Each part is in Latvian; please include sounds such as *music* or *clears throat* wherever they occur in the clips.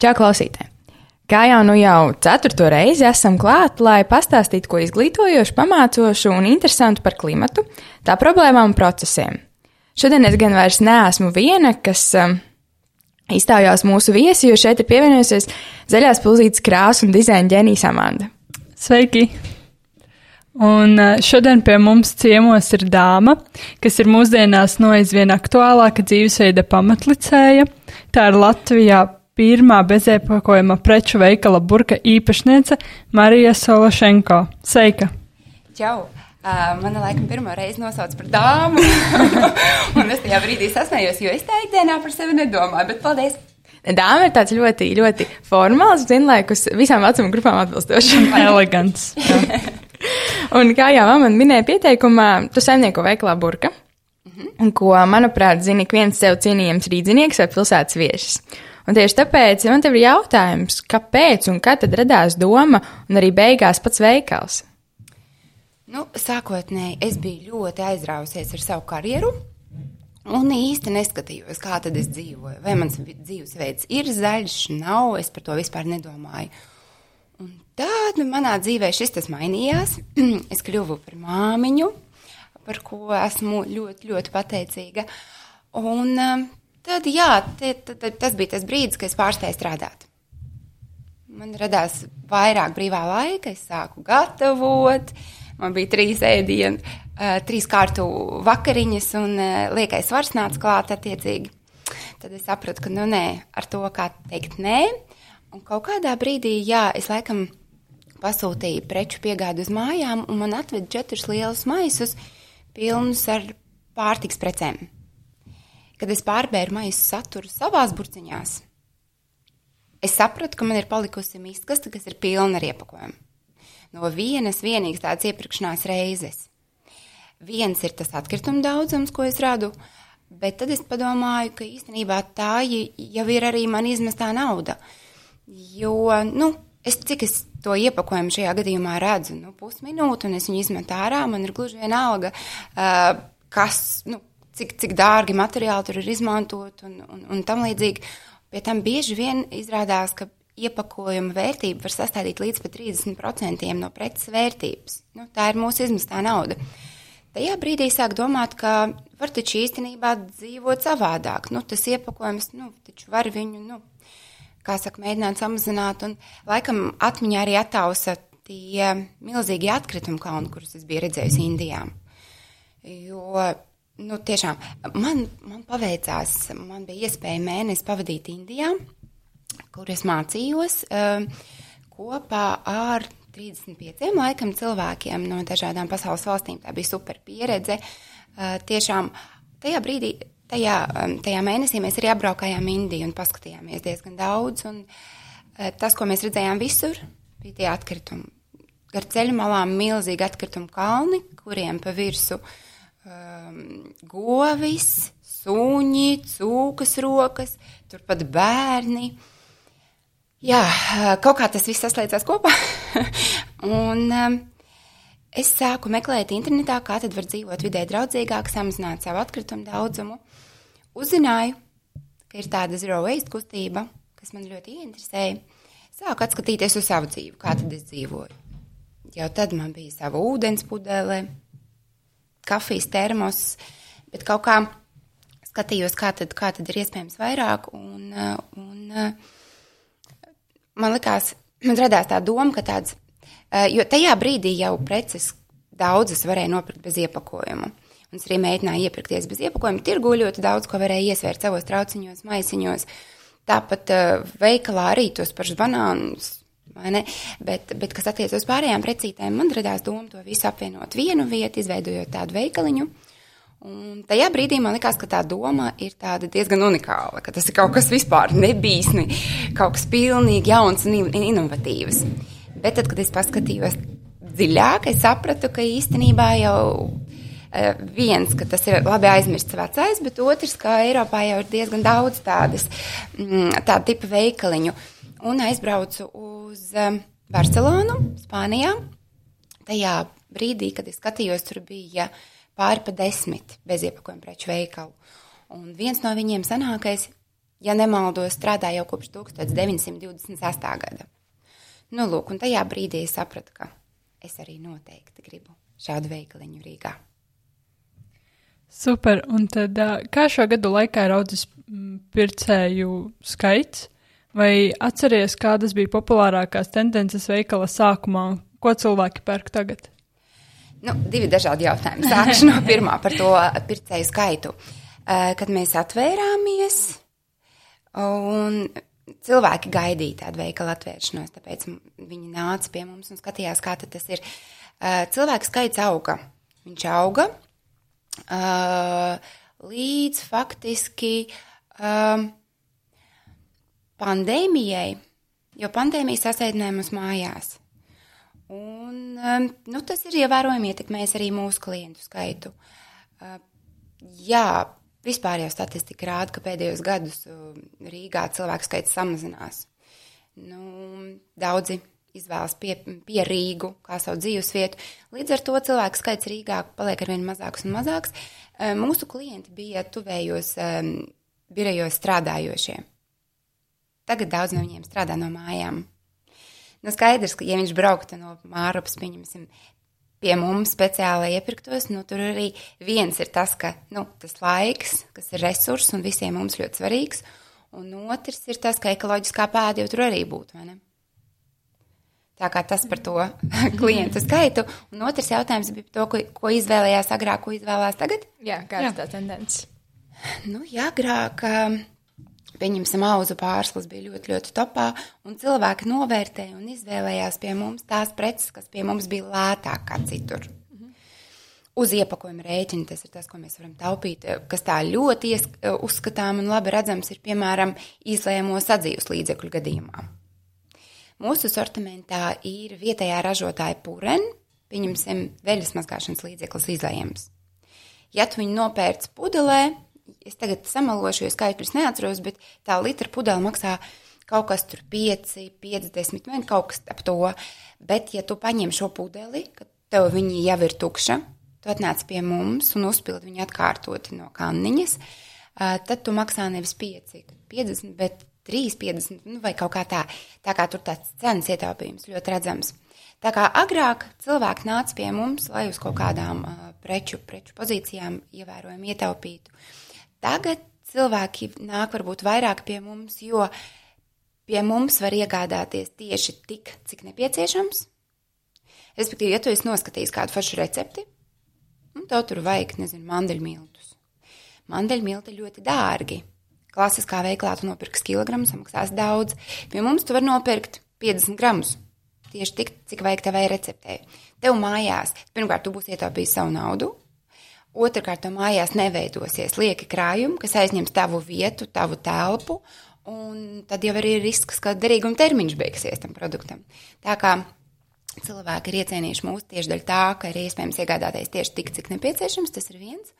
Čau, klausītāji! Kā jau nu jau ceturto reizi esam klāt, lai pastāstītu ko izglītojošu, pamācošu un interesantu par klimatu, tā problēmām un procesiem. Šodien es gan vairs neesmu viena, kas um, izstājās mūsu viesi, jo šeit ir pievienojusies zaļās pulzītes krāsu un dizaina ģēnijas Amanda. Sveiki! Un uh, šodien pie mums ciemos ir dāma, kas ir mūsdienās no aizvien aktuālāka dzīvesveida pamatlicēja. Tā ir Latvijā pirmā bezēpakojuma preču veikala burka īpašniece Marija Sološenko. Sveika! Čau! Uh, man laikam pirmo reizi nosauc par dāmu, *laughs* un es tajā brīdī sasmējos, jo es tā ikdienā par sevi nedomāju, bet paldies! Dāma ir tāds ļoti, ļoti formāls, vienlaikus visām vecuma grupām atbilstošs. Elegants. *laughs* un kā jau man minēja pieteikumā, tu saimnieko veiklā burka, mm -hmm. ko, manuprāt, zina ik viens sev cienījams rīdzinieks vai pilsētas viesis. Un tieši tāpēc man te ir jautājums, kāpēc un kad tad radās doma un arī beigās pats veikals? Nu, sākotnēji es biju ļoti aizrausies ar savu karjeru. Un īsti neskatījos, kā tad es dzīvoju. Vai mans dzīvesveids ir zaļš, nav, es par to vispār nedomāju. Un tad manā dzīvē šis tas mainījās. *clears throat* es kļuvu par māmiņu, par ko esmu ļoti, ļoti pateicīga. Un tad, jā, te, te, tas bija tas brīdis, kad es pārspēju strādāt. Man radās vairāk brīvā laika, es sāku gatavot. Man bija trīs ēdienu, uh, trīs kārtu vakariņas un uh, liekais svars nāca klāt attiecīgi. Tad es sapratu, ka nu nē, ar to kā teikt nē. Un kaut kādā brīdī, jā, es laikam pasūtīju preču piegādi uz mājām, un man atveda četrus lielus maisus pilnus ar pārtiks precēm. Kad es pārbēru maisu saturu savās burciņās, es sapratu, ka man ir palikusi mīksta, kas ir pilna ar iepakojumu no vienas vienīgas tādas iepirkšanās reizes. Viens ir tas atkrituma daudzums, ko es radu, bet tad es padomāju, ka īstenībā tā jau ir arī man izmestā nauda. Jo, nu, es cik es to iepakojumu šajā gadījumā redzu, nu, pusminūti, un es viņu izmetu ārā, man ir gluži vienalga, kas, nu, cik, cik dārgi materiāli tur ir izmantot un, un, un tam līdzīgi. Pie tam bieži vien izrādās, ka iepakojuma vērtība var sastādīt līdz pat 30% no preces vērtības. Nu, tā ir mūsu izmestā nauda. Tajā brīdī sāk domāt, ka var taču īstenībā dzīvot savādāk. Nu, tas iepakojums, nu, taču var viņu, nu, kā saka, mēģināt samazināt. Un laikam atmiņā arī attausa tie milzīgi atkritumu kalni, kurus es biju redzējusi Indijā. Jo, nu, tiešām man, man paveicās, man bija iespēja mēnesi pavadīt Indijā kur es mācījos uh, kopā ar 35 laikam cilvēkiem no dažādām pasaules valstīm. Tā bija super pieredze. Uh, tiešām tajā brīdī, tajā, um, tajā mēnesī mēs arī apbraukājām Indiju un paskatījāmies diezgan daudz. Un, tas, ko mēs redzējām visur, bija tie atkritumi. Gar ceļu malām milzīgi atkritumu kalni, kuriem pa virsu um, govis, suņi, cūkas rokas, turpat bērni. Jā, kaut kā tas viss saslēdzās kopā. *laughs* un um, es sāku meklēt internetā, kā tad var dzīvot vidē draudzīgāk, samazināt savu atkritumu daudzumu. Uzzināju, ka ir tāda zero waste kustība, kas man ļoti ieinteresēja. Sāku atskatīties uz savu dzīvi, kā tad es dzīvoju. Jau tad man bija sava ūdens pudele, kafijas termos, bet kaut kā skatījos, kā tad, kā tad ir iespējams vairāk. Un, un, man likās, man radās tā doma, ka tāds, eh, jo tajā brīdī jau preces daudzas varēja nopirkt bez iepakojuma. Un es arī mēģināju iepirkties bez iepakojuma. Tirgu ļoti daudz ko varēja iesvērt savos trauciņos, maisiņos. Tāpat uh, veikalā arī tos pašus banānus. Bet, bet, kas attiecas uz pārējām precītēm, man radās doma to visu apvienot vienu vietu, izveidojot tādu veikaliņu. Uh, Un tajā brīdī man likās, ka tā doma ir diezgan unikāla, ka tas ir kaut kas vispār nebijis, kaut kas pilnīgi jauns un inovatīvs. Bet tad, kad es paskatījos dziļāk, es sapratu, ka īstenībā jau uh, viens, ka tas ir labi aizmirsts vecais, bet otrs, ka Eiropā jau ir diezgan daudz tādas, mm, tāda tipa veikaliņu. Un aizbraucu uz um, Barcelonu, Spānijā. Tajā brīdī, kad es skatījos, tur bija pāri pa desmit beziepakojuma preču veikalu. Un viens no viņiem senākais ja nemaldos, strādā jau kopš 1928. gada. Nu, lūk, un tajā brīdī es sapratu, ka es arī noteikti gribu šādu veikaliņu Rīgā. Super, un tad kā šo gadu laikā ir audzis pircēju skaits? Vai atceries, kādas bija populārākās tendences veikala sākumā ko cilvēki pērk tagad? Nu, divi dažādi jautājumi. Sākšu no pirmā par to pircēju skaitu. Kad mēs atvērāmies, un cilvēki gaidīja tādu veikalu atvēršanos, tāpēc viņi nāca pie mums un skatījās, kā tas ir. Cilvēku skaits auga. Viņš auga līdz faktiski pandēmijai, jo pandēmija sasēdināja mums mājās. Un, um, nu, tas ir ievērojami ietekmējis arī mūsu klientu skaitu. Uh, jā, vispār jau statistika rāda, ka pēdējos gadus uh, Rīgā cilvēku skaits samazinās. Nu, daudzi izvēlas pie, pie Rīgu kā savu dzīvesvietu. Līdz ar to cilvēku skaits Rīgā paliek arvien mazāks un mazāks. Uh, mūsu klienti bija tuvējos um, birojos strādājošie. Tagad daudz no viņiem strādā no mājām. Nu, skaidrs, ka, ja viņš brauktu no Mārapas, pieņemsim, pie mums speciāli iepirktos, nu, tur arī viens ir tas, ka nu, tas laiks, kas ir resurs un visiem mums ļoti svarīgs, un otrs ir tas, ka ekoloģiskā pēda jau tur arī būtu, vai ne? Tā kā tas par to *laughs* klientu skaitu. Un otrs jautājums bija par to, ko, ko izvēlējās agrāk, ko izvēlējās tagad. Jā, kāda ir tā tendence? Nu, jā, agrāk pieņemsim, auzu pārslas bija ļoti, ļoti topā, un cilvēki novērtēja un izvēlējās pie mums tās preces, kas pie mums bija lētāk kā citur. Mhm. Uz iepakojuma rēķina tas ir tas, ko mēs varam taupīt, kas tā ļoti ies, uzskatām un labi redzams ir, piemēram, izlēmo sadzīves līdzekļu gadījumā. Mūsu sortimentā ir vietējā ražotāja puren, pieņemsim, veļas mazgāšanas līdzeklis izlējams. Ja tu viņu nopērci pudelē, es tagad samalošu, jo skaitļus neatceros, bet tā litra pudele maksā kaut kas tur 5, 50, vai kaut kas ap to. Bet, ja tu paņem šo pudeli, kad tev viņi jau ir tukša, tu atnāc pie mums un uzpildi viņu atkārtoti no kanniņas, tad tu maksā nevis 5, 50, bet 3, 50 nu, vai kaut kā tā. Tā kā tur tāds cenas ietaupījums ļoti redzams. Tā kā agrāk cilvēki nāca pie mums, lai uz kaut kādām uh, preču, preču pozīcijām ievērojami ietaupītu. Uh, Tagad cilvēki nāk varbūt vairāk pie mums, jo pie mums var iegādāties tieši tik, cik nepieciešams. Respektīvi, ja tu esi noskatījis kādu foršu recepti, un tev tur vajag, nezinu, mandeļmiltus. Mandeļmilti ļoti dārgi. Klasiskā veiklā tu nopirksi kilogramu, samaksās daudz. Pie mums tu vari nopirkt 50 gramus. Tieši tik, cik vajag tevai receptei. Tev mājās, pirmkārt, tu būsi ietaupījis savu naudu, Otrakārt, mājās neveidosies lieki krājumi, kas aizņems tavu vietu, tavu telpu, un tad jau arī ir risks, ka derīguma termiņš beigsies tam produktam. Tā kā cilvēki ir iecienījuši mūs tieši dēļ tā, ka ir iespējams iegādāties tieši tik, cik nepieciešams, tas ir viens.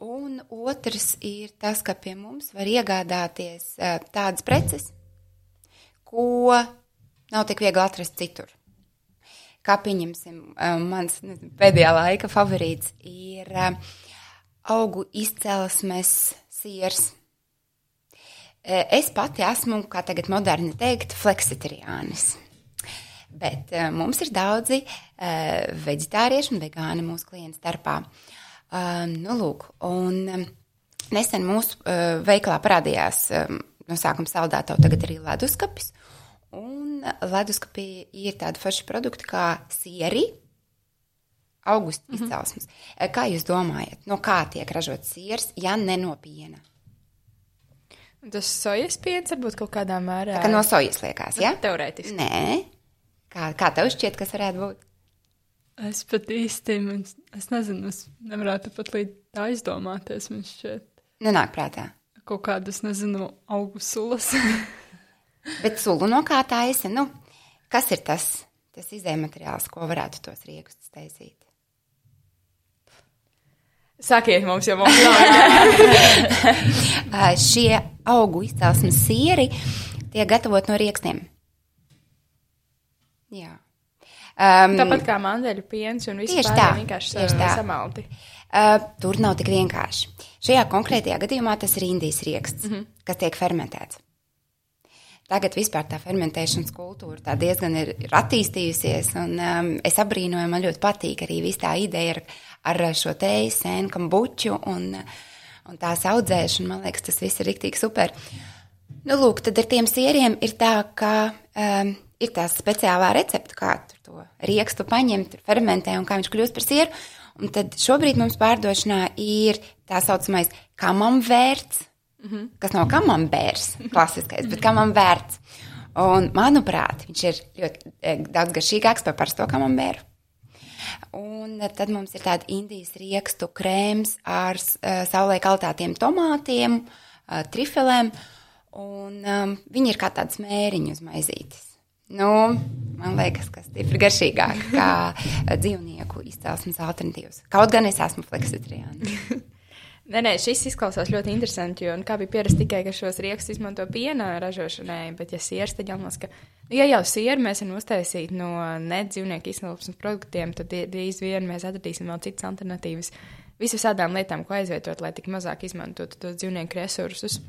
Un otrs ir tas, ka pie mums var iegādāties tādas preces, ko nav tik viegli atrast citur kā pieņemsim, um, mans nezinu, pēdējā laika favorīts ir um, augu izcelsmes siers. Uh, es pati esmu, kā tagad moderni teikt, fleksitariānis. Bet mums ir daudzi vegetārieši un vegāni mūsu klientu starpā. Nu, lūk, un nesen mūsu veikalā parādījās no sākuma saldētā, tagad arī leduskapis. Un leduskapī ir tādi forši produkti kā sieri, augusta mm -hmm. izcelsmes. Kā jūs domājat, no kā tiek ražots siers, ja ne no piena? Tas sojas piens varbūt kaut kādā mērā. Tā kā no sojas liekas, ja? Nu, teorētiski. Nē. Kā, kā tev šķiet, kas varētu būt? Es pat īsti, man, es nezinu, es nevarētu pat līdz tā izdomāties, man šķiet. Nenāk prātā. Kaut kādas, nezinu, augu sulas. *laughs* Bet sulu no kā taisa? Nu, kas ir tas, tas izējumateriāls, ko varētu tos riekstus taisīt? Sakiet mums, jo mums nav. *laughs* Šie augu izcelsmes sieri tiek gatavot no riekstiem. Jā. Um, Tāpat kā mandeļu piens un viss tā, vienkārši tieši tā. samalti. Uh, tur nav tik vienkārši. Šajā konkrētajā gadījumā tas ir indijas rieksts, mm -hmm. kas tiek fermentēts. Tagad vispār tā fermentēšanas kultūra tā diezgan ir, ir attīstījusies, un um, es abrīnoju, man ļoti patīk arī viss tā ideja ar, ar šo teju, sēnu, kambuču un, un tās audzēšanu. Man liekas, tas viss ir riktīgi super. Nu, lūk, tad ar tiem sieriem ir tā, ka um, ir tā speciālā recepte, kā to riekstu paņemt, fermentē un kā viņš kļūst par sieru. Un tad šobrīd mums pārdošanā ir tā saucamais kamambērts, mm -hmm. kas nav kamambērs, *laughs* klasiskais, bet kamambērts. Un, manuprāt, viņš ir ļoti e, daudz garšīgāks par parasto kamambēru. Un tad mums ir tāda indijas riekstu krēms ar uh, saulē kaltātiem tomātiem, uh, trifelēm, un um, viņi ir kā tāds mēriņu uz maizītes. Nu, man liekas, ka stipri garšīgāk kā dzīvnieku izcelsmes alternatīvas. Kaut gan es esmu fleksitriāna. *laughs* Nē, nē, šis izklausās ļoti interesanti, jo kā bija pierast tikai, ka šos riekstus izmanto piena ražošanai, bet, ja sieras, tad jāmās, ka, nu, ja jau sieru mēs varam uztaisīt no nedzīvnieku izcelsmes produktiem, tad drīz vien mēs atradīsim vēl citas alternatīvas visām lietām, ko aizvietot, lai tik mazāk izmantotu tos dzīvnieku resursus.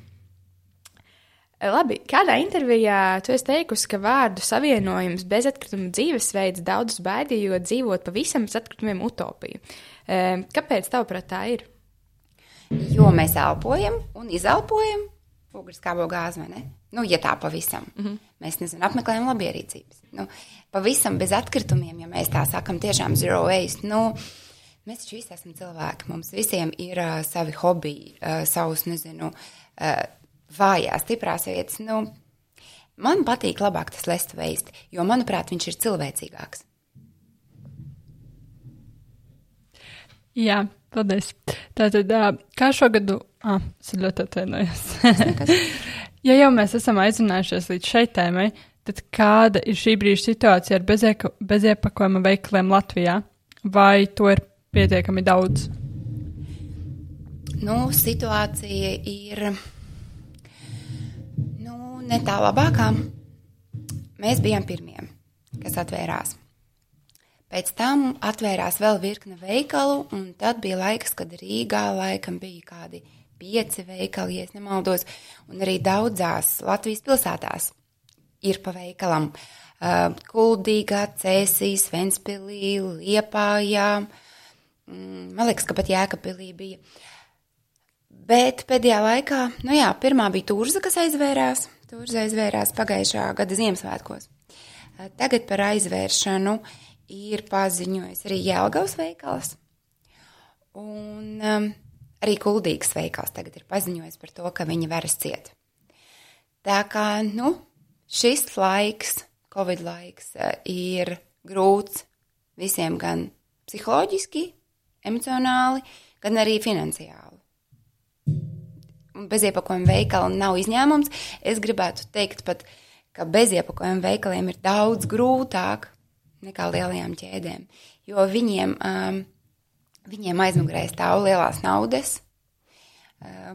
Labi, kādā intervijā tu esi teikusi, ka vārdu savienojums bezatkrituma dzīvesveids daudzus baidīja, jo dzīvot pavisam bez atkritumiem utopija. Kāpēc tavuprāt tā ir? Jo mēs elpojam un izelpojam uguriskābo gāzi, vai ne? Nu, ja tā pavisam. Mm -hmm. Mēs, nezinu, apmeklējam labierīcības. Nu, pavisam bez atkritumiem, ja mēs tā sakam, tiešām zero waste. Nu, mēs taču visi esam cilvēki. Mums visiem ir uh, savi hobiji, uh, savus, nezinu, uh, vājās, stiprās vietas. Nu, man patīk labāk tas lest veist, jo, manuprāt, viņš ir cilvēcīgāks. Jā, paldies. Tātad, kā šogad, ah, es ļoti atvainojos. *laughs* ja jau mēs esam aizrunājušies līdz šai tēmai, tad kāda ir šī brīža situācija ar beziepakojuma veikaliem Latvijā? Vai to ir pietiekami daudz? Nu, situācija ir ne tā labākā. Mēs bijām pirmie, kas atvērās. Pēc tam atvērās vēl virkne veikalu, un tad bija laiks, kad Rīgā laikam bija kādi pieci veikali, ja nemaldos, un arī daudzās Latvijas pilsētās ir pa veikalam. Uh, Kuldīgā, Cēsīs, Ventspilī, Liepājā, mm, man liekas, ka pat Jēkabpilī bija. Bet pēdējā laikā, nu jā, pirmā bija Turza, kas aizvērās, Tur aizvērās pagājušā gada Ziemassvētkos. Tagad par aizvēršanu ir paziņojis arī Jēlgavas veikals. Un um, arī Kuldīgas veikals tagad ir paziņojis par to, ka viņi varas ciet. Tā kā, nu, šis laiks, Covid laiks, ir grūts visiem gan psiholoģiski, emocionāli, gan arī finansiāli beziepakojuma veikali nav izņēmums. Es gribētu teikt pat, ka beziepakojuma veikaliem ir daudz grūtāk nekā lielajām ķēdēm, jo viņiem, um, viņiem aizmugurē stāv lielās naudas. Uh,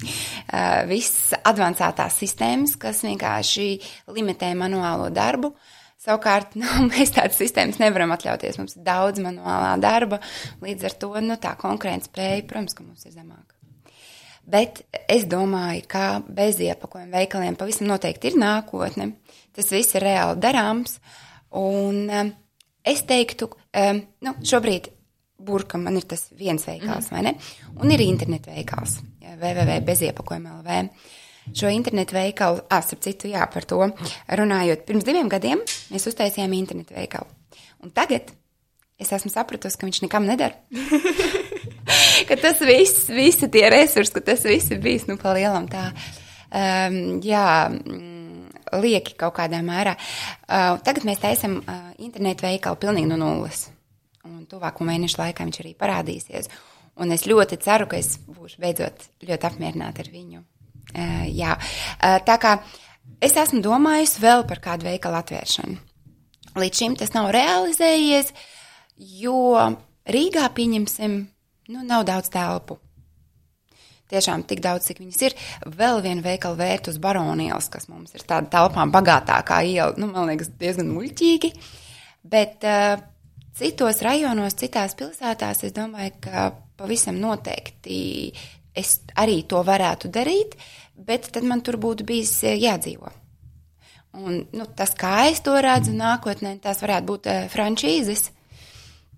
*laughs* uh, Visas advancētās sistēmas, kas vienkārši limitē manuālo darbu, Savukārt, *laughs* nu, mēs tādas sistēmas nevaram atļauties. Mums ir daudz manuālā darba, līdz ar to nu, tā konkurence spēja, protams, ka mums ir zemāka. Bet es domāju, ka bez iepakojuma veikaliem pavisam noteikti ir nākotne. Tas viss ir reāli darāms. Un um, es teiktu, um, nu, šobrīd burka man ir tas viens veikals, mm. vai ne? Un ir internetu veikals, www.beziepakojuma.lv. Šo internetu veikalu, ah, starp citu, jā, par to runājot, pirms diviem gadiem mēs uztaisījām internetu veikalu. Un tagad es esmu sapratusi, ka viņš nekam nedara. *laughs* ka tas viss, visi tie resursi, ka tas viss ir bijis, nu, pa lielam tā, um, jā, mm, lieki kaut kādā mērā. Uh, tagad mēs taisam uh, internetu veikalu pilnīgi no nulles. Un tuvāko mēnešu laikā viņš arī parādīsies. Un es ļoti ceru, ka es būšu beidzot ļoti apmierināta ar viņu. Uh, jā, uh, tā kā es esmu domājusi vēl par kādu veikalu atvēršanu. Līdz šim tas nav realizējies, jo Rīgā, pieņemsim, nu, nav daudz telpu. Tiešām tik daudz, cik viņas ir. Vēl viena veikala vērt uz baronielas, kas mums ir tāda telpām bagātākā iela, nu, man liekas, diezgan muļķīgi. Bet uh, citos rajonos, citās pilsētās, es domāju, ka pavisam noteikti es arī to varētu darīt, bet tad man tur būtu bijis eh, jādzīvo. Un, nu, tas, kā es to redzu nākotnē, tās varētu būt uh, frančīzes.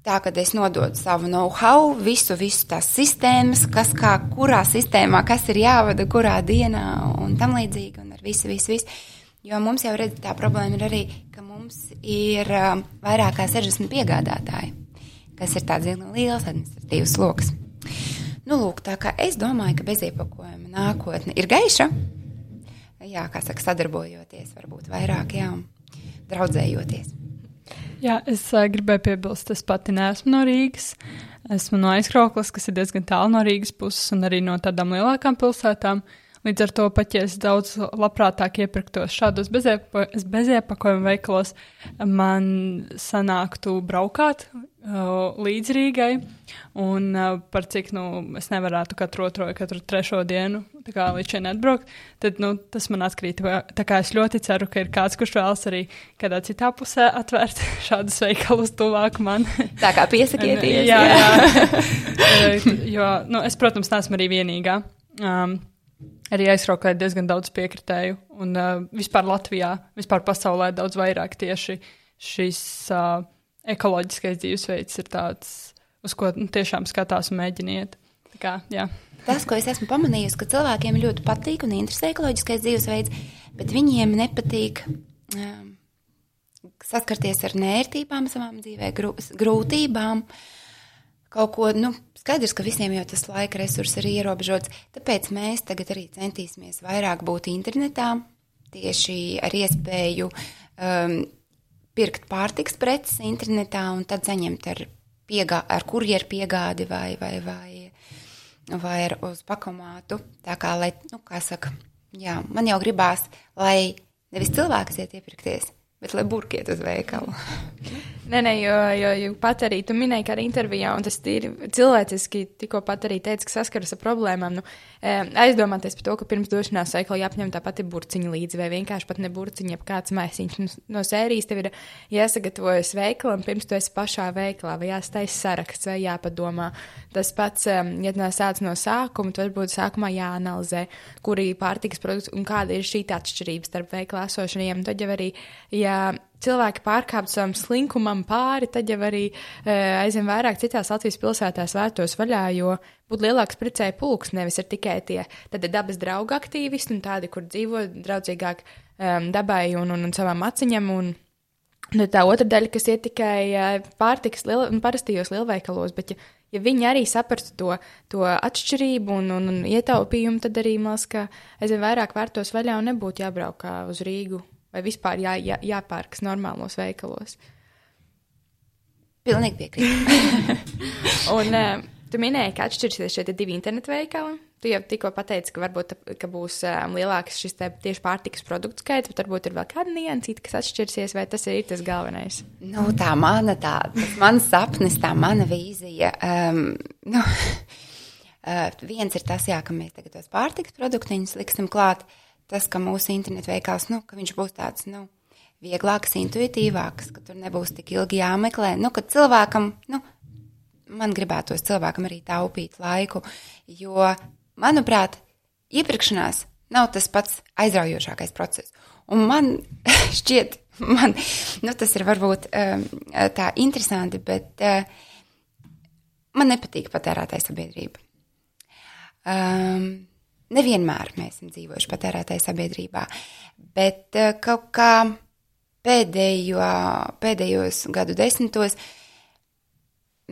Tā, kad es nododu savu know-how, visu, visu tās sistēmas, kas kā, kurā sistēmā, kas ir jāvada, kurā dienā un tam līdzīgi, un ar visu, visu, visu. Jo mums jau redz, tā problēma ir arī, ka mums ir uh, vairāk kā 60 piegādātāji, kas ir tāds liels administratīvs sloks. Nu, lūk, tā kā es domāju, ka beziepakojuma nākotne ir gaiša, jā, kā saka, sadarbojoties, varbūt vairāk, jā, draudzējoties. Jā, es uh, gribēju piebilst, es pati neesmu no Rīgas. Esmu no aizkrauklas, kas ir diezgan tālu no Rīgas puses un arī no tādām lielākām pilsētām. Līdz ar to pat, ja es daudz labprātāk iepirktos šādos beziepa, beziepakojumu veikalos, man sanāktu braukāt uh, līdz Rīgai, un uh, par cik, nu, es nevarētu katru otro vai katru trešo dienu, kā līdz šeit atbraukt, tad, nu, tas man atkrīt. Tā kā es ļoti ceru, ka ir kāds, kurš vēlas arī kādā citā pusē atvērt *laughs* šādus veikalus tuvāk man. Tā kā piesakieties. *laughs* jā, jā. *laughs* jo, nu, es, protams, neesmu arī vienīgā. Um, arī aizraukāja diezgan daudz piekritēju. Un uh, vispār Latvijā, vispār pasaulē daudz vairāk tieši šis uh, ekoloģiskais dzīvesveids ir tāds, uz ko nu, tiešām skatās un mēģiniet. Kā, jā. Tas, ko es esmu pamanījusi, ka cilvēkiem ļoti patīk un interesē ekoloģiskais dzīvesveids, bet viņiem nepatīk um, saskarties ar nērtībām savām dzīvē, grūtībām. Kaut ko, nu, Skaidrs, ka visiem jau tas laika resurs ir ierobežots, tāpēc mēs tagad arī centīsimies vairāk būt internetā, tieši ar iespēju um, pirkt pārtiks preces internetā un tad saņemt ar, piegā, ar kurjeru piegādi vai, vai, vai, vai ar uz pakomātu. Tā kā, lai, nu, kā saka, jā, man jau gribās, lai nevis cilvēks iet iepirkties, bet lai burkiet uz veikalu. Nē, nē, jo, jo, jo pat arī tu minēji, ka arī intervijā, un tas ir cilvēciski, tikko pat arī teica, ka saskaras ar problēmām. Nu, aizdomāties par to, ka pirms došanās veikalā jāapņem tā pati burciņa līdzi, vai vienkārši pat ne burciņa, ja kāds maisiņš nu, no sērijas tev ir jāsagatavojas veikalam, pirms tu esi pašā veikalā, vai jāstais saraksts, vai jāpadomā. Tas pats, ja no sāc no sākuma, tad varbūt sākumā jāanalizē, kuri pārtikas produkti un kāda ir šī atšķirība starp veikalā esošajiem. Tad jau arī, ja cilvēki pārkāptu savam slinkumam pāri, tad jau arī e, aizvien vairāk citās Latvijas pilsētās vērtos vaļā, jo būtu lielāks precēju pulks, nevis ir tikai tie dabas draugu aktīvisti un tādi, kur dzīvo draudzīgāk um, dabai un, un, un savām aciņam. Un, Nu, tā otra daļa, kas ir tikai uh, pārtikas liel, parastajos lielveikalos, bet ja, ja viņi arī saprastu to, to atšķirību un, un, un ietaupījumu, tad arī, man liekas, ka aizvien vairāk vērtos vaļā un nebūtu jābrauk uz Rīgu vai vispār jā, jā, jāpērkas normālos veikalos. Pilnīgi piekrītu. *laughs* *laughs* un uh, tu minēji, ka atšķirsies šie divi internetu veikali. Tu jau tikko pateici, ka varbūt ka būs um, lielāks šis tieši pārtikas produktu skaits, bet varbūt ir vēl kāda niansīta, kas atšķirsies, vai tas ir tas galvenais? Nu, tā mana, tā, tas mans sapnis, tā mana vīzija. Um, nu, uh, *laughs* viens ir tas, jā, ka mēs tagad tos pārtikas produktiņus liksim klāt. Uh, tas, ka mūsu internetu veikals, nu, ka viņš būs tāds, nu, vieglāks, intuitīvāks, ka tur nebūs tik ilgi jāmeklē. Nu, ka cilvēkam, nu, man gribētos cilvēkam arī taupīt laiku, jo, manuprāt, iepirkšanās nav tas pats aizraujošākais process. Un man *laughs* šķiet, man, nu, tas ir varbūt um, tā interesanti, bet uh, man nepatīk patērētāja sabiedrība. Um, Nevienmēr mēs esam dzīvojuši patērētāju sabiedrībā, bet eh, kaut kā pēdējo, pēdējos gadu desmitos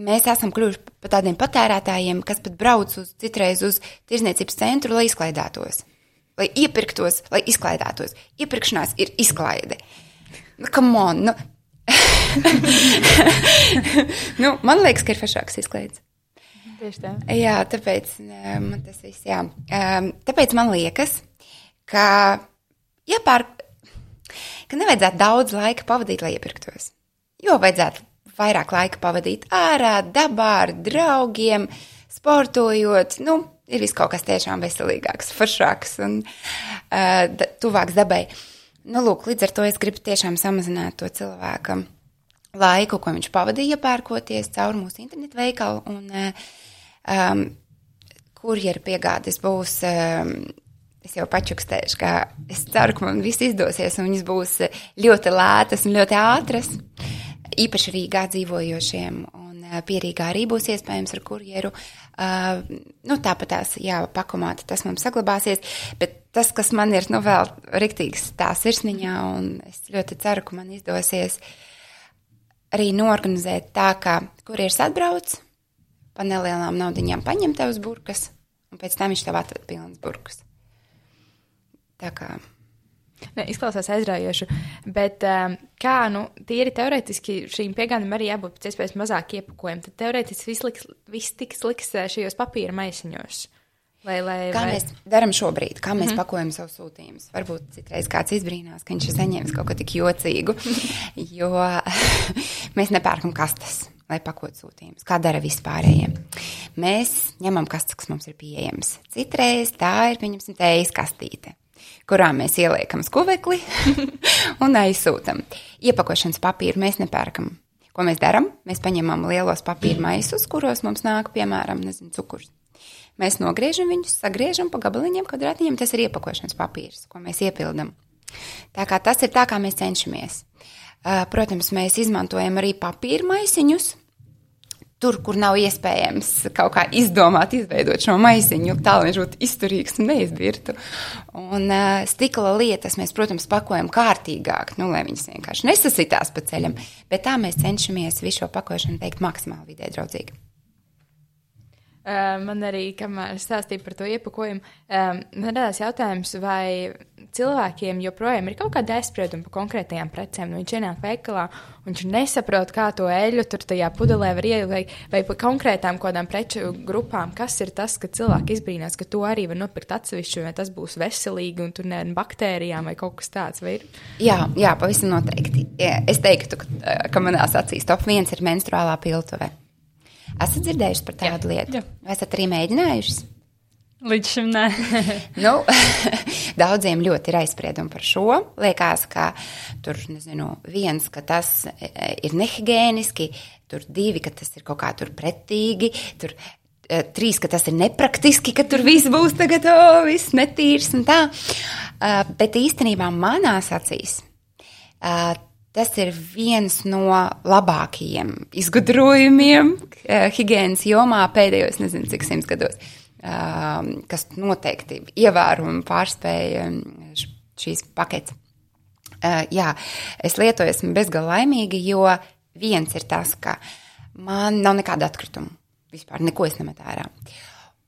mēs esam kļuvuši par tādiem patērētājiem, kas pat brauc uz citreiz uz tirzniecības centru, lai izklaidētos, lai iepirktos, lai izklaidētos. Iepirkšanās ir izklaide. Nu, come on! Nu. *laughs* nu, man liekas, ka ir fašāks izklaides. Tieši tā. Jā, tāpēc man tas viss, jā. Tāpēc man liekas, ka iepērk, ka nevajadzētu daudz laika pavadīt, lai iepirktos. Jo vajadzētu vairāk laika pavadīt ārā, dabā, ar draugiem, sportojot. Nu, ir viss kaut kas tiešām veselīgāks, foršāks un uh, tuvāks dabai. Nu, lūk, līdz ar to es gribu tiešām samazināt to cilvēku laiku, ko viņš pavadīja pērkoties caur mūsu internetu veikalu. Un, uh, um, kurjeru piegādes būs. Um, Es jau pačukstēšu, ka es ceru, ka man viss izdosies, un viņas būs ļoti lētas un ļoti ātras. Īpaši Rīgā dzīvojošiem, un pierīgā arī būs iespējams ar kurjeru. Uh, nu, tāpat tās, jā, pakomāti tas mums saglabāsies, bet tas, kas man ir, nu, vēl riktīgs tā sirsniņā, un es ļoti ceru, ka man izdosies arī norganizēt tā, ka kurieris atbrauc, pa nelielām naudiņām paņem tev uz burkas, un pēc tam viņš tev atved pilnas burkas. Tā kā. Ne, izklausās aizraujoši, bet um, kā, nu, tīri teorētiski šīm piegādēm arī jābūt pēc iespējas mazāk iepakojumiem, tad teorētiski viss, liks, viss tiks liks šajos papīra maisiņos. Lai, lai, kā vai... mēs darām šobrīd, kā mēs mm -hmm. pakojam savus sūtījumus. Varbūt citreiz kāds izbrīnās, ka viņš ir saņēmis kaut ko tik jocīgu, *laughs* jo *laughs* mēs nepērkam kastes, lai pakotu sūtījumus, kā dara vispārējiem. Mēs ņemam kastes, kas mums ir pieejamas. Citreiz tā ir, pieņemsim, tējas kastīte kurā mēs ieliekam skuvekli *laughs* un aizsūtam. Iepakošanas papīru mēs nepērkam. Ko mēs darām? Mēs paņemam lielos papīra maisus, kuros mums nāk, piemēram, nezinu, cukurs. Mēs nogriežam viņus, sagriežam pa gabaliņiem, kvadrātiņiem. Tas ir iepakošanas papīrs, ko mēs iepildām. Tā kā tas ir tā, kā mēs cenšamies. Protams, mēs izmantojam arī papīra maisiņus, tur, kur nav iespējams kaut kā izdomāt, izveidot šo maisiņu, tā lai viņš būtu izturīgs un neizbirtu. Un uh, stikla lietas mēs, protams, pakojam kārtīgāk, nu, lai viņas vienkārši nesasitās pa ceļam, bet tā mēs cenšamies visu šo pakošanu teikt maksimāli vidē draudzīgi. Uh, man arī, kamēr stāstīju par to iepakojumu, um, man radās jautājums, vai cilvēkiem joprojām ir kaut kāda aizsprieduma par konkrētajām precēm. Nu, viņš ienāk veikalā, viņš nesaprot, kā to eļļu tur tajā pudelē var ielikt, vai, vai par konkrētām kādām preču grupām. Kas ir tas, ka cilvēki izbrīnās, ka to arī var nopirkt atsevišķi, vai tas būs veselīgi, un tur ne ar baktērijām vai kaut kas tāds? Jā, jā, pavisam noteikti. Es teiktu, ka, ka manās acīs top viens ir menstruālā piltuve. Esat dzirdējuši par tādu jā, lietu? Jā. Vai esat arī mēģinājuši? Līdz šim nē. *laughs* *laughs* nu, *laughs* daudziem ļoti ir aizspriedumi par šo. Liekas, ka tur, nezinu, viens, ka tas e, ir nehigiēniski, tur divi, ka tas ir kaut kā tur pretīgi, tur e, trīs, ka tas ir nepraktiski, ka tur viss būs tagad, oh, viss netīrs un tā. Bet īstenībā manās acīs Tas ir viens no labākajiem izgudrojumiem uh, higiēnas jomā pēdējos, nezinu, cik simts gados, uh, kas noteikti ievērojami pārspēja šīs paketes. Uh, jā, es lietoju, esmu bezgalīgi laimīga, jo viens ir tas, ka man nav nekāda atkrituma. Vispār neko es nemetu ārā.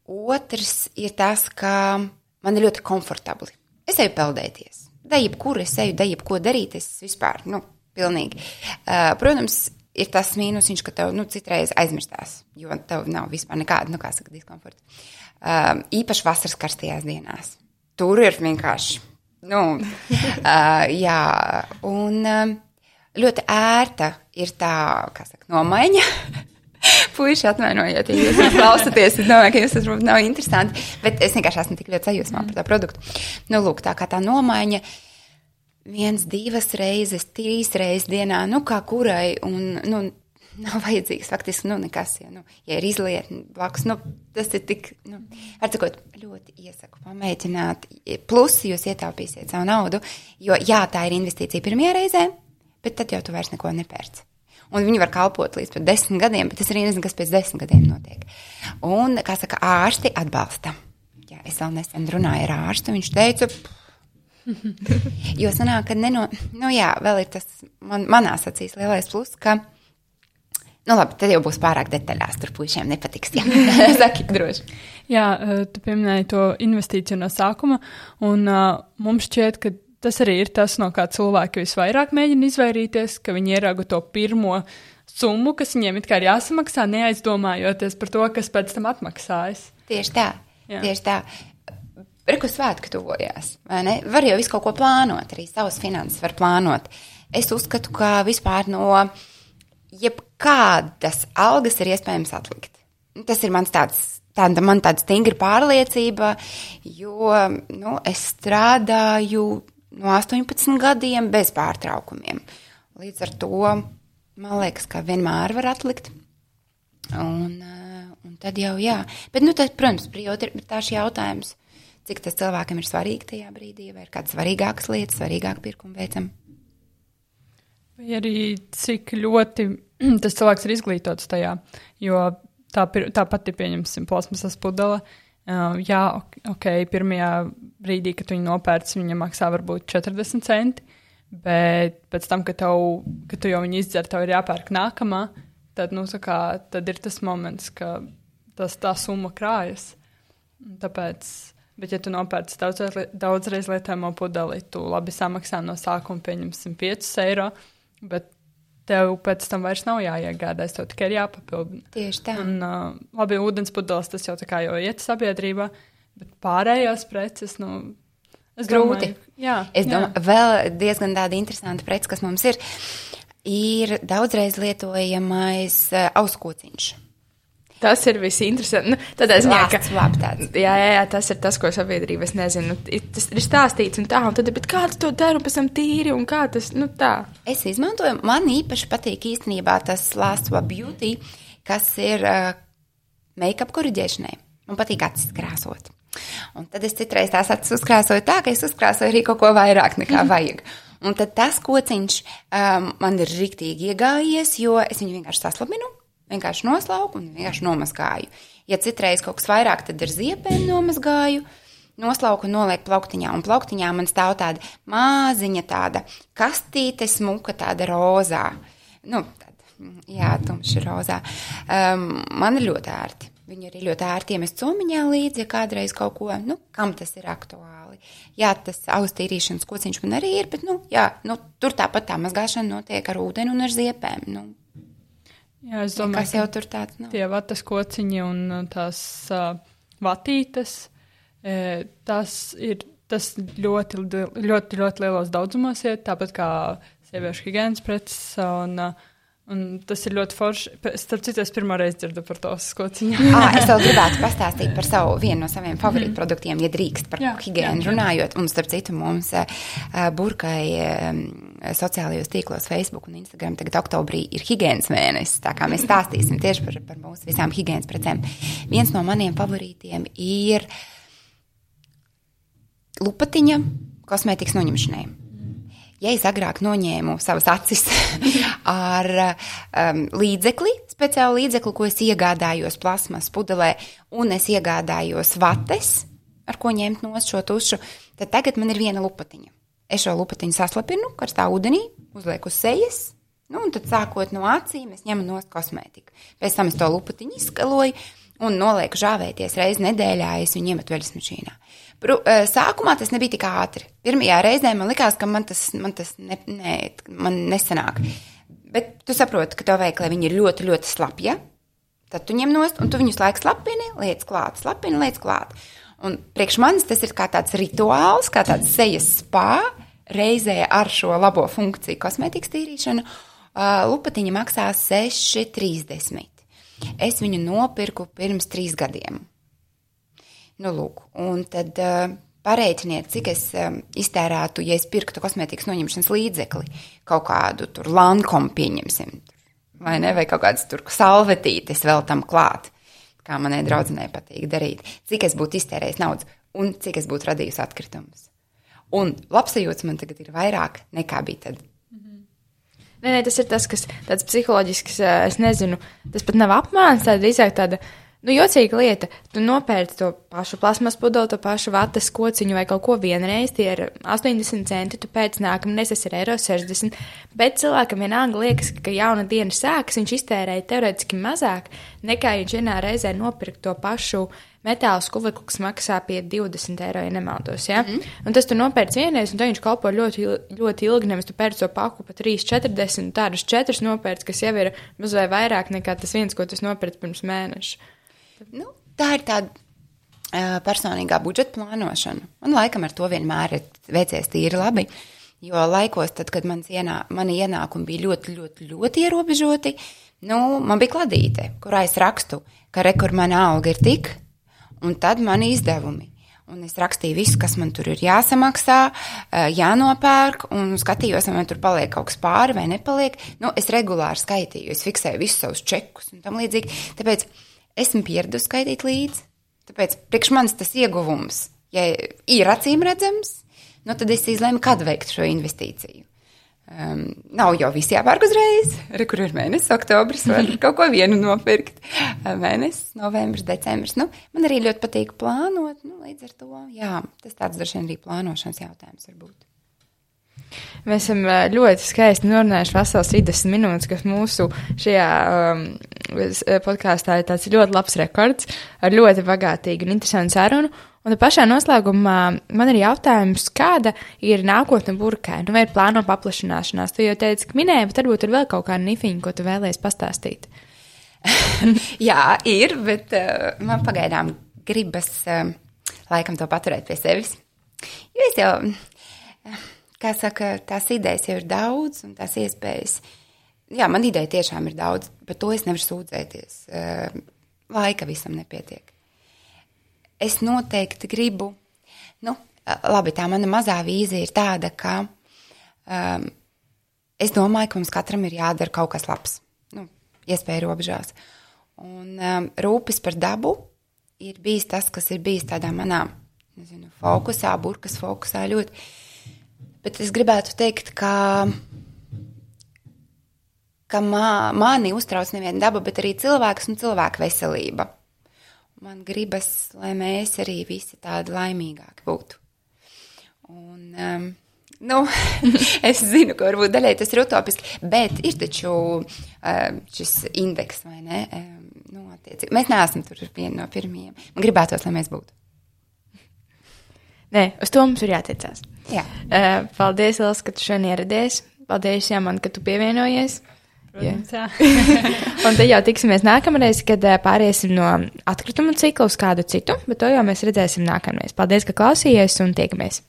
Otrs ir tas, ka man ir ļoti komfortabli. Es eju peldēties da jebkur es eju, da jebko darīt, es vispār, nu, pilnīgi. Uh, protams, ir tas mīnus, ka tev, nu, citreiz aizmirstās, jo tev nav vispār nekāda, nu, kā saka, diskomforta. Uh, īpaši vasaras karstajās dienās. Tur ir vienkārši, nu, uh, jā, un uh, ļoti ērta ir tā, kā saka, nomaiņa. *laughs* Puiši atvainojiet, ja jūs klausāties. Es domāju, ka jums tas varbūt nav interesanti, bet es vienkārši esmu tik ļoti sajūsmā par tā produktu. Nu, lūk, tā kā tā nomaiņa viens, divas reizes, trīs reizes dienā, nu, kā kurai, un, nu, nav vajadzīgs faktiski, nu, nekas, ja, nu, ja ir izlietni blakus, nu, tas ir tik, nu, ar cikot, ļoti iesaku pamēģināt, plus jūs ietaupīsiet savu naudu, jo, jā, tā ir investīcija pirmajā reizē, bet tad jau tu vairs neko nepērci un viņi var kalpot līdz pat desmit gadiem, bet es arī nezinu, kas pēc desmit gadiem notiek. Un, kā saka, ārsti atbalsta. Jā, es vēl nesen runāju ar ārstu, viņš teica, jo sanāk, ka neno, nu jā, vēl ir tas man, manās acīs lielais plus, ka, nu labi, tad jau būs pārāk detaļās, tur puišiem nepatiks, jā, *laughs* saki droši. Jā, eh, tu pieminēji to investīciju no sākuma, un uh, mums šķiet, ka tas arī ir tas, no kā cilvēki visvairāk mēģina izvairīties, ka viņi ierauga to pirmo summu, kas viņiem it kā ir jāsamaksā, neaizdomājoties par to, kas pēc tam atmaksājas. Tieši tā, Jā. tieši tā. Reku svētki tuvojās? Var jau visu kaut ko plānot, arī savas finanses var plānot. Es uzskatu, ka vispār no jebkādas algas ir iespējams atlikt. Tas ir mans tāds tāda man tāda stingra pārliecība, jo nu, es strādāju no 18 gadiem bez pārtraukumiem. Līdz ar to man liekas, ka vienmēr var atlikt. Un, uh, un tad jau, jā. Bet, nu, tad, protams, prioritāšu jautājums, cik tas cilvēkam ir svarīgi tajā brīdī, vai ir kādas svarīgākas lietas, svarīgāk pirkumu veicam. Vai arī cik ļoti *clears throat* tas cilvēks ir izglītots tajā, jo tā, tā pati, pieņemsim, plasmasas pudele. Uh, jā, ok, pirmajā brīdī, kad viņi nopērts, viņa maksā varbūt 40 centi, bet pēc tam, kad, tev, kad tu jau viņu izdzer, tev ir jāpērk nākamā, tad, nu, kā, tad ir tas moments, ka tas, tā summa krājas. Tāpēc, bet, ja tu nopērci daudzreiz, daudzreiz lietojamo pudeli, tu labi samaksā no sākuma, pieņemsim, 5 eiro, bet tev pēc tam vairs nav jāiegādājas, tev tikai ir jāpapildina. Tieši tā. Un, uh, labi, ūdens pudeles tas jau tā kā jau iet sabiedrībā, bet pārējās preces, nu, es Grūti. domāju, jā. Es jā. domāju, vēl diezgan tāda interesanta prece, kas mums ir, ir daudzreiz lietojamais uh, auskociņš. Tas ir visinteresantākais. Nu, tādā ziņā, ka Lāsts, tāds. jā, jā, jā, tas ir tas, ko sabiedrība, ir- tas ir stāstīts un tā, un tad, bet kā tu to dari, un pēc tam tīri, un kā tas, nu tā. Es izmantoju, man īpaši patīk īstenībā tas Last Web Beauty, kas ir uh, make-up korģēšanai. Man patīk acis krāsot. Un tad es citreiz tās acis uzkrāsoju tā, ka es uzkrāsoju arī kaut ko vairāk nekā *laughs* vajag. Un tad tas kociņš um, man ir riktīgi iegājies, jo es viņu vienkārši saslabinu, vienkārši noslauku un vienkārši nomazgāju. Ja citreiz kaut kas vairāk, tad ar ziepēm nomazgāju. Noslauku un nolieku plauktiņā, un plauktiņā man stāv tāda maziņa, tāda kastīte, smuka, tāda rozā. Nu, tāda, jā, tumša rozā. Um, man ir ļoti ērti. Viņi arī ļoti ērti iemest somiņā līdzi, ja kādreiz kaut ko, nu, kam tas ir aktuāli. Jā, tas austīrīšanas kociņš man arī ir, bet, nu, jā, nu, tur tāpat tā mazgāšana notiek ar ūdeni un ar ziepēm. Nu, Jā, es domāju, kas jau tur tāds nav. tie vatas kociņi un uh, tās uh, vatītes, e, tas ir tas ļoti, ļoti, ļoti lielos daudzumos iet, tāpat kā sieviešu higiēnas preces. Un, uh, un tas ir ļoti forši. Starp citu, es pirmo reizi dzirdu par to skociņu. À, *laughs* es vēl gribētu pastāstīt par savu, vienu no saviem favorītu produktiem, ja drīkst par Jā, higiēnu jā, jā. runājot. Un, starp citu, mums uh, burkai um, sociālajos tīklos, Facebook un Instagram tagad oktobrī ir higiēnas mēnesis. Tā kā mēs stāstīsim tieši par, par mūsu visām higiēnas precēm. Viens no maniem favorītiem ir lupatiņa kosmētikas noņemšanai. Ja es agrāk noņēmu savas acis *laughs* ar um, līdzekli, speciālu līdzekli, ko es iegādājos plasmas pudelē, un es iegādājos vates, ar ko ņemt no šo tušu, tad tagad man ir viena lupatiņa. Es šo lupatiņu saslapinu karstā ūdenī, uzlieku uz sejas, nu, un tad sākot no acīm, es ņemu no kosmētiku. Pēc tam es to lupatiņu izskaloju un nolieku žāvēties reizi nedēļā, es viņu iemetu veļas mašīnā. Pru, eh, sākumā tas nebija tik ātri. Pirmajā reizē man likās, ka man tas, man tas ne, ne, man nesanāk. Bet tu saproti, ka tev vajag, lai viņi ir ļoti, ļoti slapja. Tad tu ņem nost, un tu viņus laiku slapini, liec klāt, slapini, liec klāt. Un priekš manis tas ir kā tāds rituāls, kā tāds sejas spā, reizē ar šo labo funkciju kosmētikas tīrīšanu. Uh, lupatiņa maksā 6,30. Es viņu nopirku pirms trīs gadiem. Nu, lūk, un tad uh, pareiķiniet, cik es um, iztērētu, ja es pirktu kosmētikas noņemšanas līdzekli, kaut kādu tur lankomu pieņemsim, vai ne, vai kaut kādas tur salvetītes vēl tam klāt, kā manai draudzenei patīk darīt, cik es būtu iztērējis naudas un cik es būtu radījusi atkritumus. Un labsajūts man tagad ir vairāk nekā bija tad. Nē, nē, tas ir tas, kas tāds psiholoģisks, es nezinu, tas pat nav apmāns, tā drīzāk tāda, nu, jocīga lieta. Tu nopērci to pašu plasmas pudeli, to pašu vatas kociņu vai kaut ko vienreiz, tie ir 80 centi, tu pēc nākamreiz tas ir eiro 60, bet cilvēkam vienalga liekas, ka jauna diena sākas, viņš iztērēja teorētiski mazāk, nekā viņš vienā reizē nopirkt to pašu metāla skuvekli, kas maksā pie 20 eiro, ja nemaldos. Ja? Mm. Un tas tu nopērci vienreiz, un tad viņš kalpo ļoti, ļoti ilgi. Nevis tu pērci to paku pa 3, 40, tādus 4 nopērci, kas jau ir mazliet vairāk nekā tas viens, ko tu nopērci pirms mēneša. Nu, tā ir tāda uh, personīgā budžeta plānošana. Man laikam ar to vienmēr ir veicies tīri labi. Jo laikos, tad, kad ienā, mani ienākumi bija ļoti, ļoti, ļoti ierobežoti, nu, man bija kladīte, kurā es rakstu, ka rekur mana alga ir tik, un tad mani izdevumi. Un es rakstīju visu, kas man tur ir jāsamaksā, eh, jānopērk, un skatījos, vai man tur paliek kaut kas pāri vai nepaliek. Nu, es regulāri skaitīju, es fiksēju visus savus čekus un tam līdzīgi. Tāpēc esmu pieradusi skaitīt līdzi. Tāpēc priekš manis tas ieguvums, ja ir acīm redzams, nu, tad es izlēmu, kad veikt šo investīciju. Um, nav jau viss jāpērk uzreiz. Re, kur ir mēnesis, oktobris, var *laughs* kaut ko vienu nopirkt. Mēnesis, novembris, decembris. Nu, man arī ļoti patīk plānot. Nu, līdz ar to, jā, tas tāds droši vien arī plānošanas jautājums var būt. Mēs esam ļoti skaisti norunājuši veselas 30 minūtes, kas mūsu šajā um, podkāstā ir tāds ļoti labs rekords ar ļoti bagātīgu un interesantu sarunu. Un pašā noslēgumā man ir jautājums, kāda ir nākotne burkai? Nu, vai ir plāno paplašināšanās? Tu jau teici, ka minēji, bet varbūt ir vēl kaut kāda nifiņa, ko tu vēlēsies pastāstīt. *laughs* Jā, ir, bet uh, man pagaidām gribas uh, laikam to paturēt pie sevis. Jo es jau, kā saka, tās idejas jau ir daudz un tās iespējas. Jā, man ideja tiešām ir daudz, bet to es nevaru sūdzēties. Uh, laika visam nepietiek es noteikti gribu, nu, labi, tā mana mazā vīzija ir tāda, ka um, es domāju, ka mums katram ir jādara kaut kas labs, nu, iespēja robežās. Un um, rūpes par dabu ir bijis tas, kas ir bijis tādā manā, nezinu, fokusā, burkas fokusā ļoti. Bet es gribētu teikt, ka, ka mā, mani uztrauc neviena daba, bet arī cilvēks un cilvēka veselība man gribas, lai mēs arī visi tādi laimīgāki būtu. Un, um, nu, *laughs* es zinu, ka varbūt daļai tas ir utopiski, bet ir taču um, šis indeks, vai ne? Um, nu, attiecīgi. mēs neesam tur vieni no pirmajiem. Man gribētos, lai mēs būtu. Nē, uz to mums ir jātiecās. Jā. Uh, paldies, Elsa, ka tu šodien ieradies. Paldies, Jāman, ka tu pievienojies. Protams, jā. *laughs* un tad jau tiksimies nākamreiz, kad pāriesim no atkritumu cikla uz kādu citu, bet to jau mēs redzēsim nākamreiz. Paldies, ka klausījies un tiekamies!